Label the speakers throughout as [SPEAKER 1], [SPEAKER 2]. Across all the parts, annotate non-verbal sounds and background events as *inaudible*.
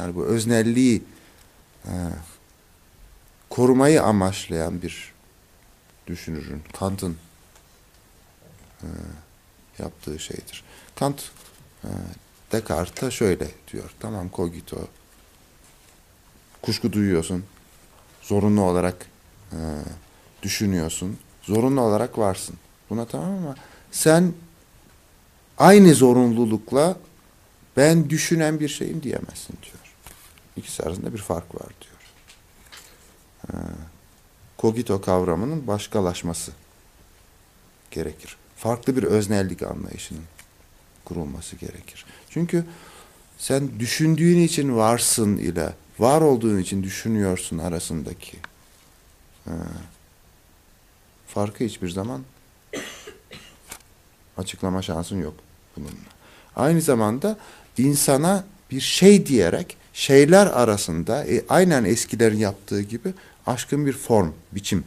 [SPEAKER 1] Yani bu öznelliği e, korumayı amaçlayan bir düşünürün, Kant'ın e, yaptığı şeydir. Kant e, Descartes'a şöyle diyor. Tamam cogito. Kuşku duyuyorsun. Zorunlu olarak e, düşünüyorsun. Zorunlu olarak varsın. Buna tamam ama sen aynı zorunlulukla ben düşünen bir şeyim diyemezsin diyor. İkisi arasında bir fark var diyor. Kogito kavramının başkalaşması gerekir. Farklı bir öznellik anlayışının kurulması gerekir. Çünkü sen düşündüğün için varsın ile var olduğun için düşünüyorsun arasındaki farkı hiçbir zaman açıklama şansın yok bununla. Aynı zamanda insana bir şey diyerek şeyler arasında e, aynen eskilerin yaptığı gibi aşkın bir form, biçim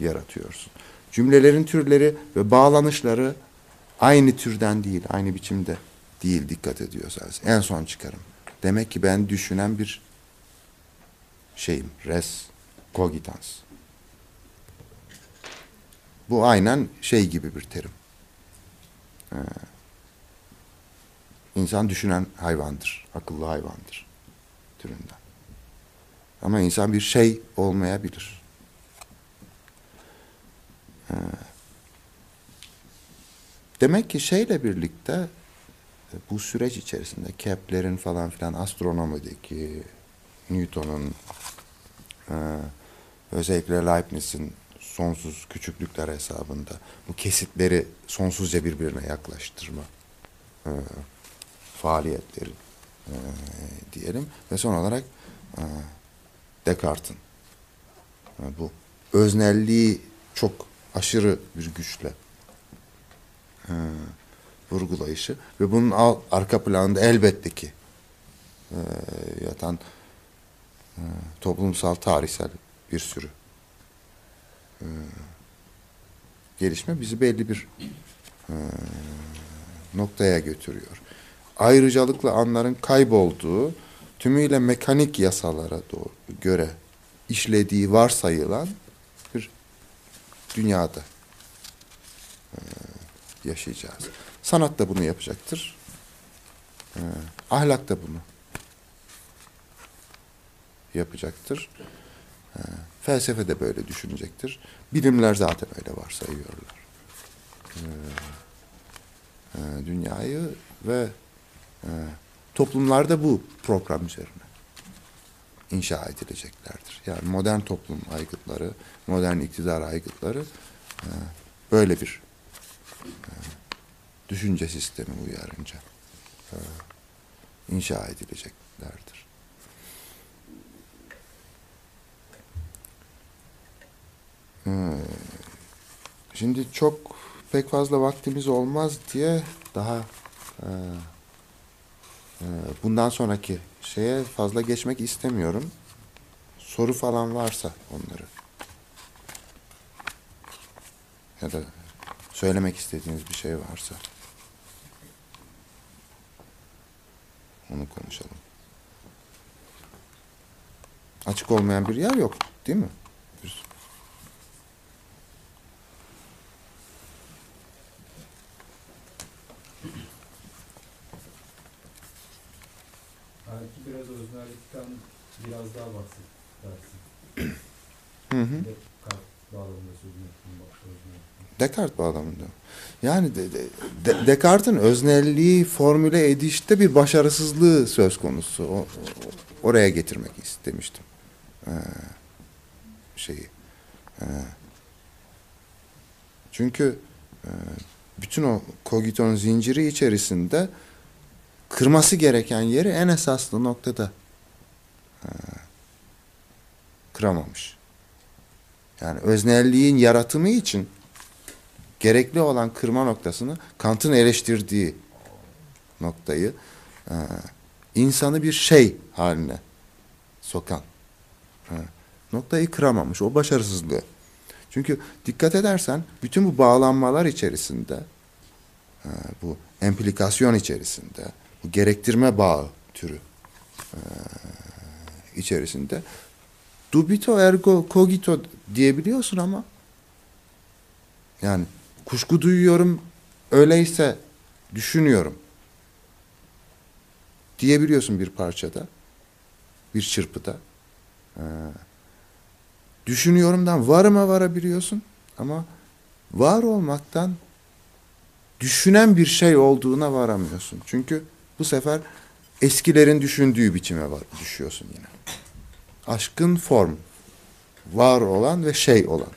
[SPEAKER 1] yaratıyorsun. Cümlelerin türleri ve bağlanışları aynı türden değil, aynı biçimde değil dikkat ediyorsanız. En son çıkarım. Demek ki ben düşünen bir şeyim, res cogitans. Bu aynen şey gibi bir terim. Ee, insan düşünen hayvandır, akıllı hayvandır türünden. Ama insan bir şey olmayabilir. Ee, demek ki şeyle birlikte e, bu süreç içerisinde Kepler'in falan filan astronomideki Newton'un e, özellikle Leibniz'in sonsuz küçüklükler hesabında bu kesitleri sonsuzca birbirine yaklaştırma e, faaliyetleri e, diyelim ve son olarak e, Descartes'in e, bu öznelliği çok aşırı bir güçle e, vurgulayışı ve bunun al, arka planında elbette ki e, yatan e, toplumsal tarihsel bir sürü e, gelişme bizi belli bir e, noktaya götürüyor. Ayrıcalıklı anların kaybolduğu, tümüyle mekanik yasalara doğru, göre işlediği varsayılan bir dünyada e, yaşayacağız. Sanat da bunu yapacaktır. E, ahlak da bunu yapacaktır. E, felsefe de böyle düşünecektir. Bilimler zaten öyle varsayıyorlar. E, e, dünyayı ve e, toplumlarda bu program üzerine inşa edileceklerdir. Yani modern toplum aygıtları, modern iktidar aygıtları e, böyle bir e, düşünce sistemi uyarınca e, inşa edileceklerdir. E, şimdi çok pek fazla vaktimiz olmaz diye daha e, bundan sonraki şeye fazla geçmek istemiyorum. Soru falan varsa onları ya da söylemek istediğiniz bir şey varsa onu konuşalım. Açık olmayan bir yer yok, değil mi? Bir-
[SPEAKER 2] Belki biraz daha bahset dersin.
[SPEAKER 1] Hı hı.
[SPEAKER 2] Descartes bağlamında sözünü.
[SPEAKER 1] Descartes bağlamında. Yani de, de, de- Descartes'in öznelliği formüle edişte bir başarısızlığı söz konusu. O, o- oraya getirmek istemiştim. Ee, şeyi. Ee, çünkü e, bütün o kogiton zinciri içerisinde kırması gereken yeri en esaslı noktada kıramamış. Yani öznelliğin yaratımı için gerekli olan kırma noktasını Kant'ın eleştirdiği noktayı e, insanı bir şey haline sokan e, noktayı kıramamış. O başarısızlığı. Çünkü dikkat edersen bütün bu bağlanmalar içerisinde e, bu implikasyon içerisinde bu gerektirme bağı türü içerisinde. Dubito ergo cogito diyebiliyorsun ama yani kuşku duyuyorum öyleyse düşünüyorum diyebiliyorsun bir parçada bir çırpıda. Ee, düşünüyorumdan varıma varabiliyorsun ama var olmaktan düşünen bir şey olduğuna varamıyorsun. Çünkü bu sefer eskilerin düşündüğü biçime var, düşüyorsun yine. Aşkın form, var olan ve şey olan.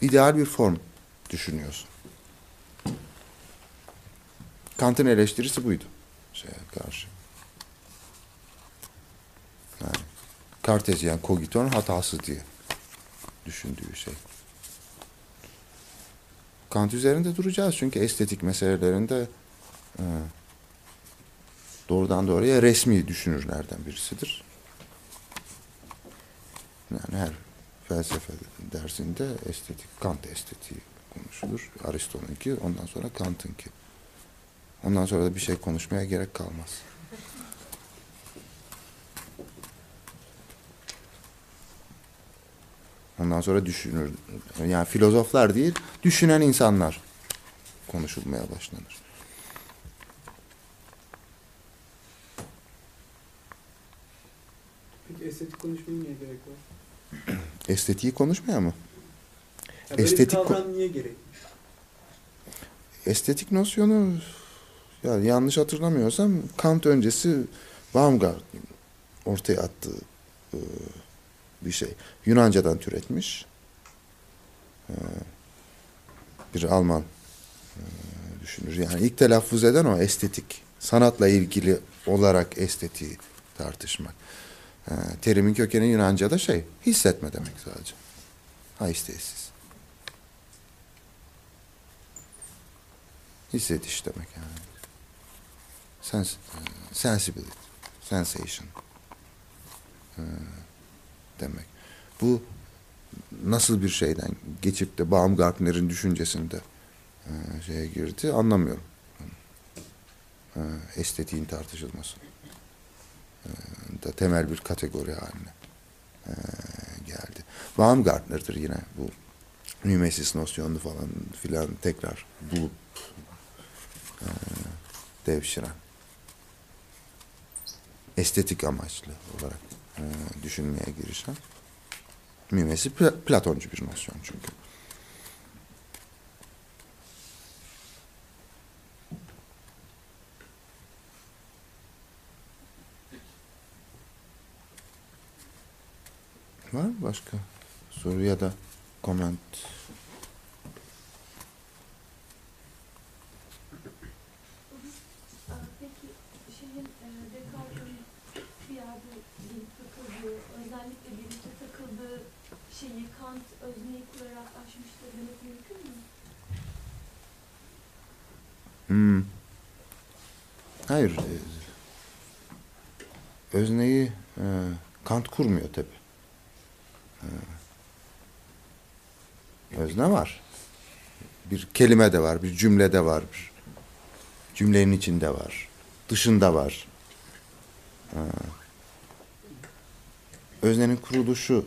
[SPEAKER 1] İdeal bir form düşünüyorsun. Kant'ın eleştirisi buydu. Şeye karşı. Yani Kartezyen kogiton hatası diye düşündüğü şey. Kant üzerinde duracağız çünkü estetik meselelerinde e, doğrudan doğruya resmi düşünürlerden birisidir. Yani her felsefe dersinde estetik, Kant estetiği konuşulur. Aristo'nunki, ondan sonra Kant'ınki. Ondan sonra da bir şey konuşmaya gerek kalmaz. Ondan sonra düşünür. Yani filozoflar değil, düşünen insanlar konuşulmaya başlanır.
[SPEAKER 3] Estetik konuşmaya niye gerek var? *clears throat*
[SPEAKER 1] Estetiği konuşmaya mı?
[SPEAKER 3] Ya böyle
[SPEAKER 1] Estetik
[SPEAKER 3] bir kavram niye gerek?
[SPEAKER 1] Estetik nosyonu ya yanlış hatırlamıyorsam Kant öncesi Baumgartner'ın ortaya attığı e, bir şey. Yunancadan türetmiş. E, bir Alman e, düşünür. Yani ilk telaffuz eden o estetik. Sanatla ilgili olarak estetiği tartışmak. E, terimin kökeni Yunanca'da şey, hissetme demek sadece. Haistesiz. Hissediş demek yani. Sens sensibility, sensation ee, demek. Bu nasıl bir şeyden geçip de Baumgartner'in düşüncesinde e, şeye girdi anlamıyorum. E, estetiğin tartışılması. Da temel bir kategori haline e, geldi. Baumgartner'dır yine bu mimesis nosyonunu falan filan tekrar bulup e, devşiren estetik amaçlı olarak e, düşünmeye girişen mimesi Pla- Platoncu bir nosyon çünkü. Var mı başka soru ya da koment?
[SPEAKER 4] Aa, Peki şeyin e, şeyi Kant özneyi kurarak aşmıştır demek mümkün mü?
[SPEAKER 1] Hmm. Hayır. e, Özneyi e, Kant kurmuyor tabi. Özne var. Bir kelime de var, bir cümle de var. Bir cümlenin içinde var. Dışında var. E, Öznenin kuruluşu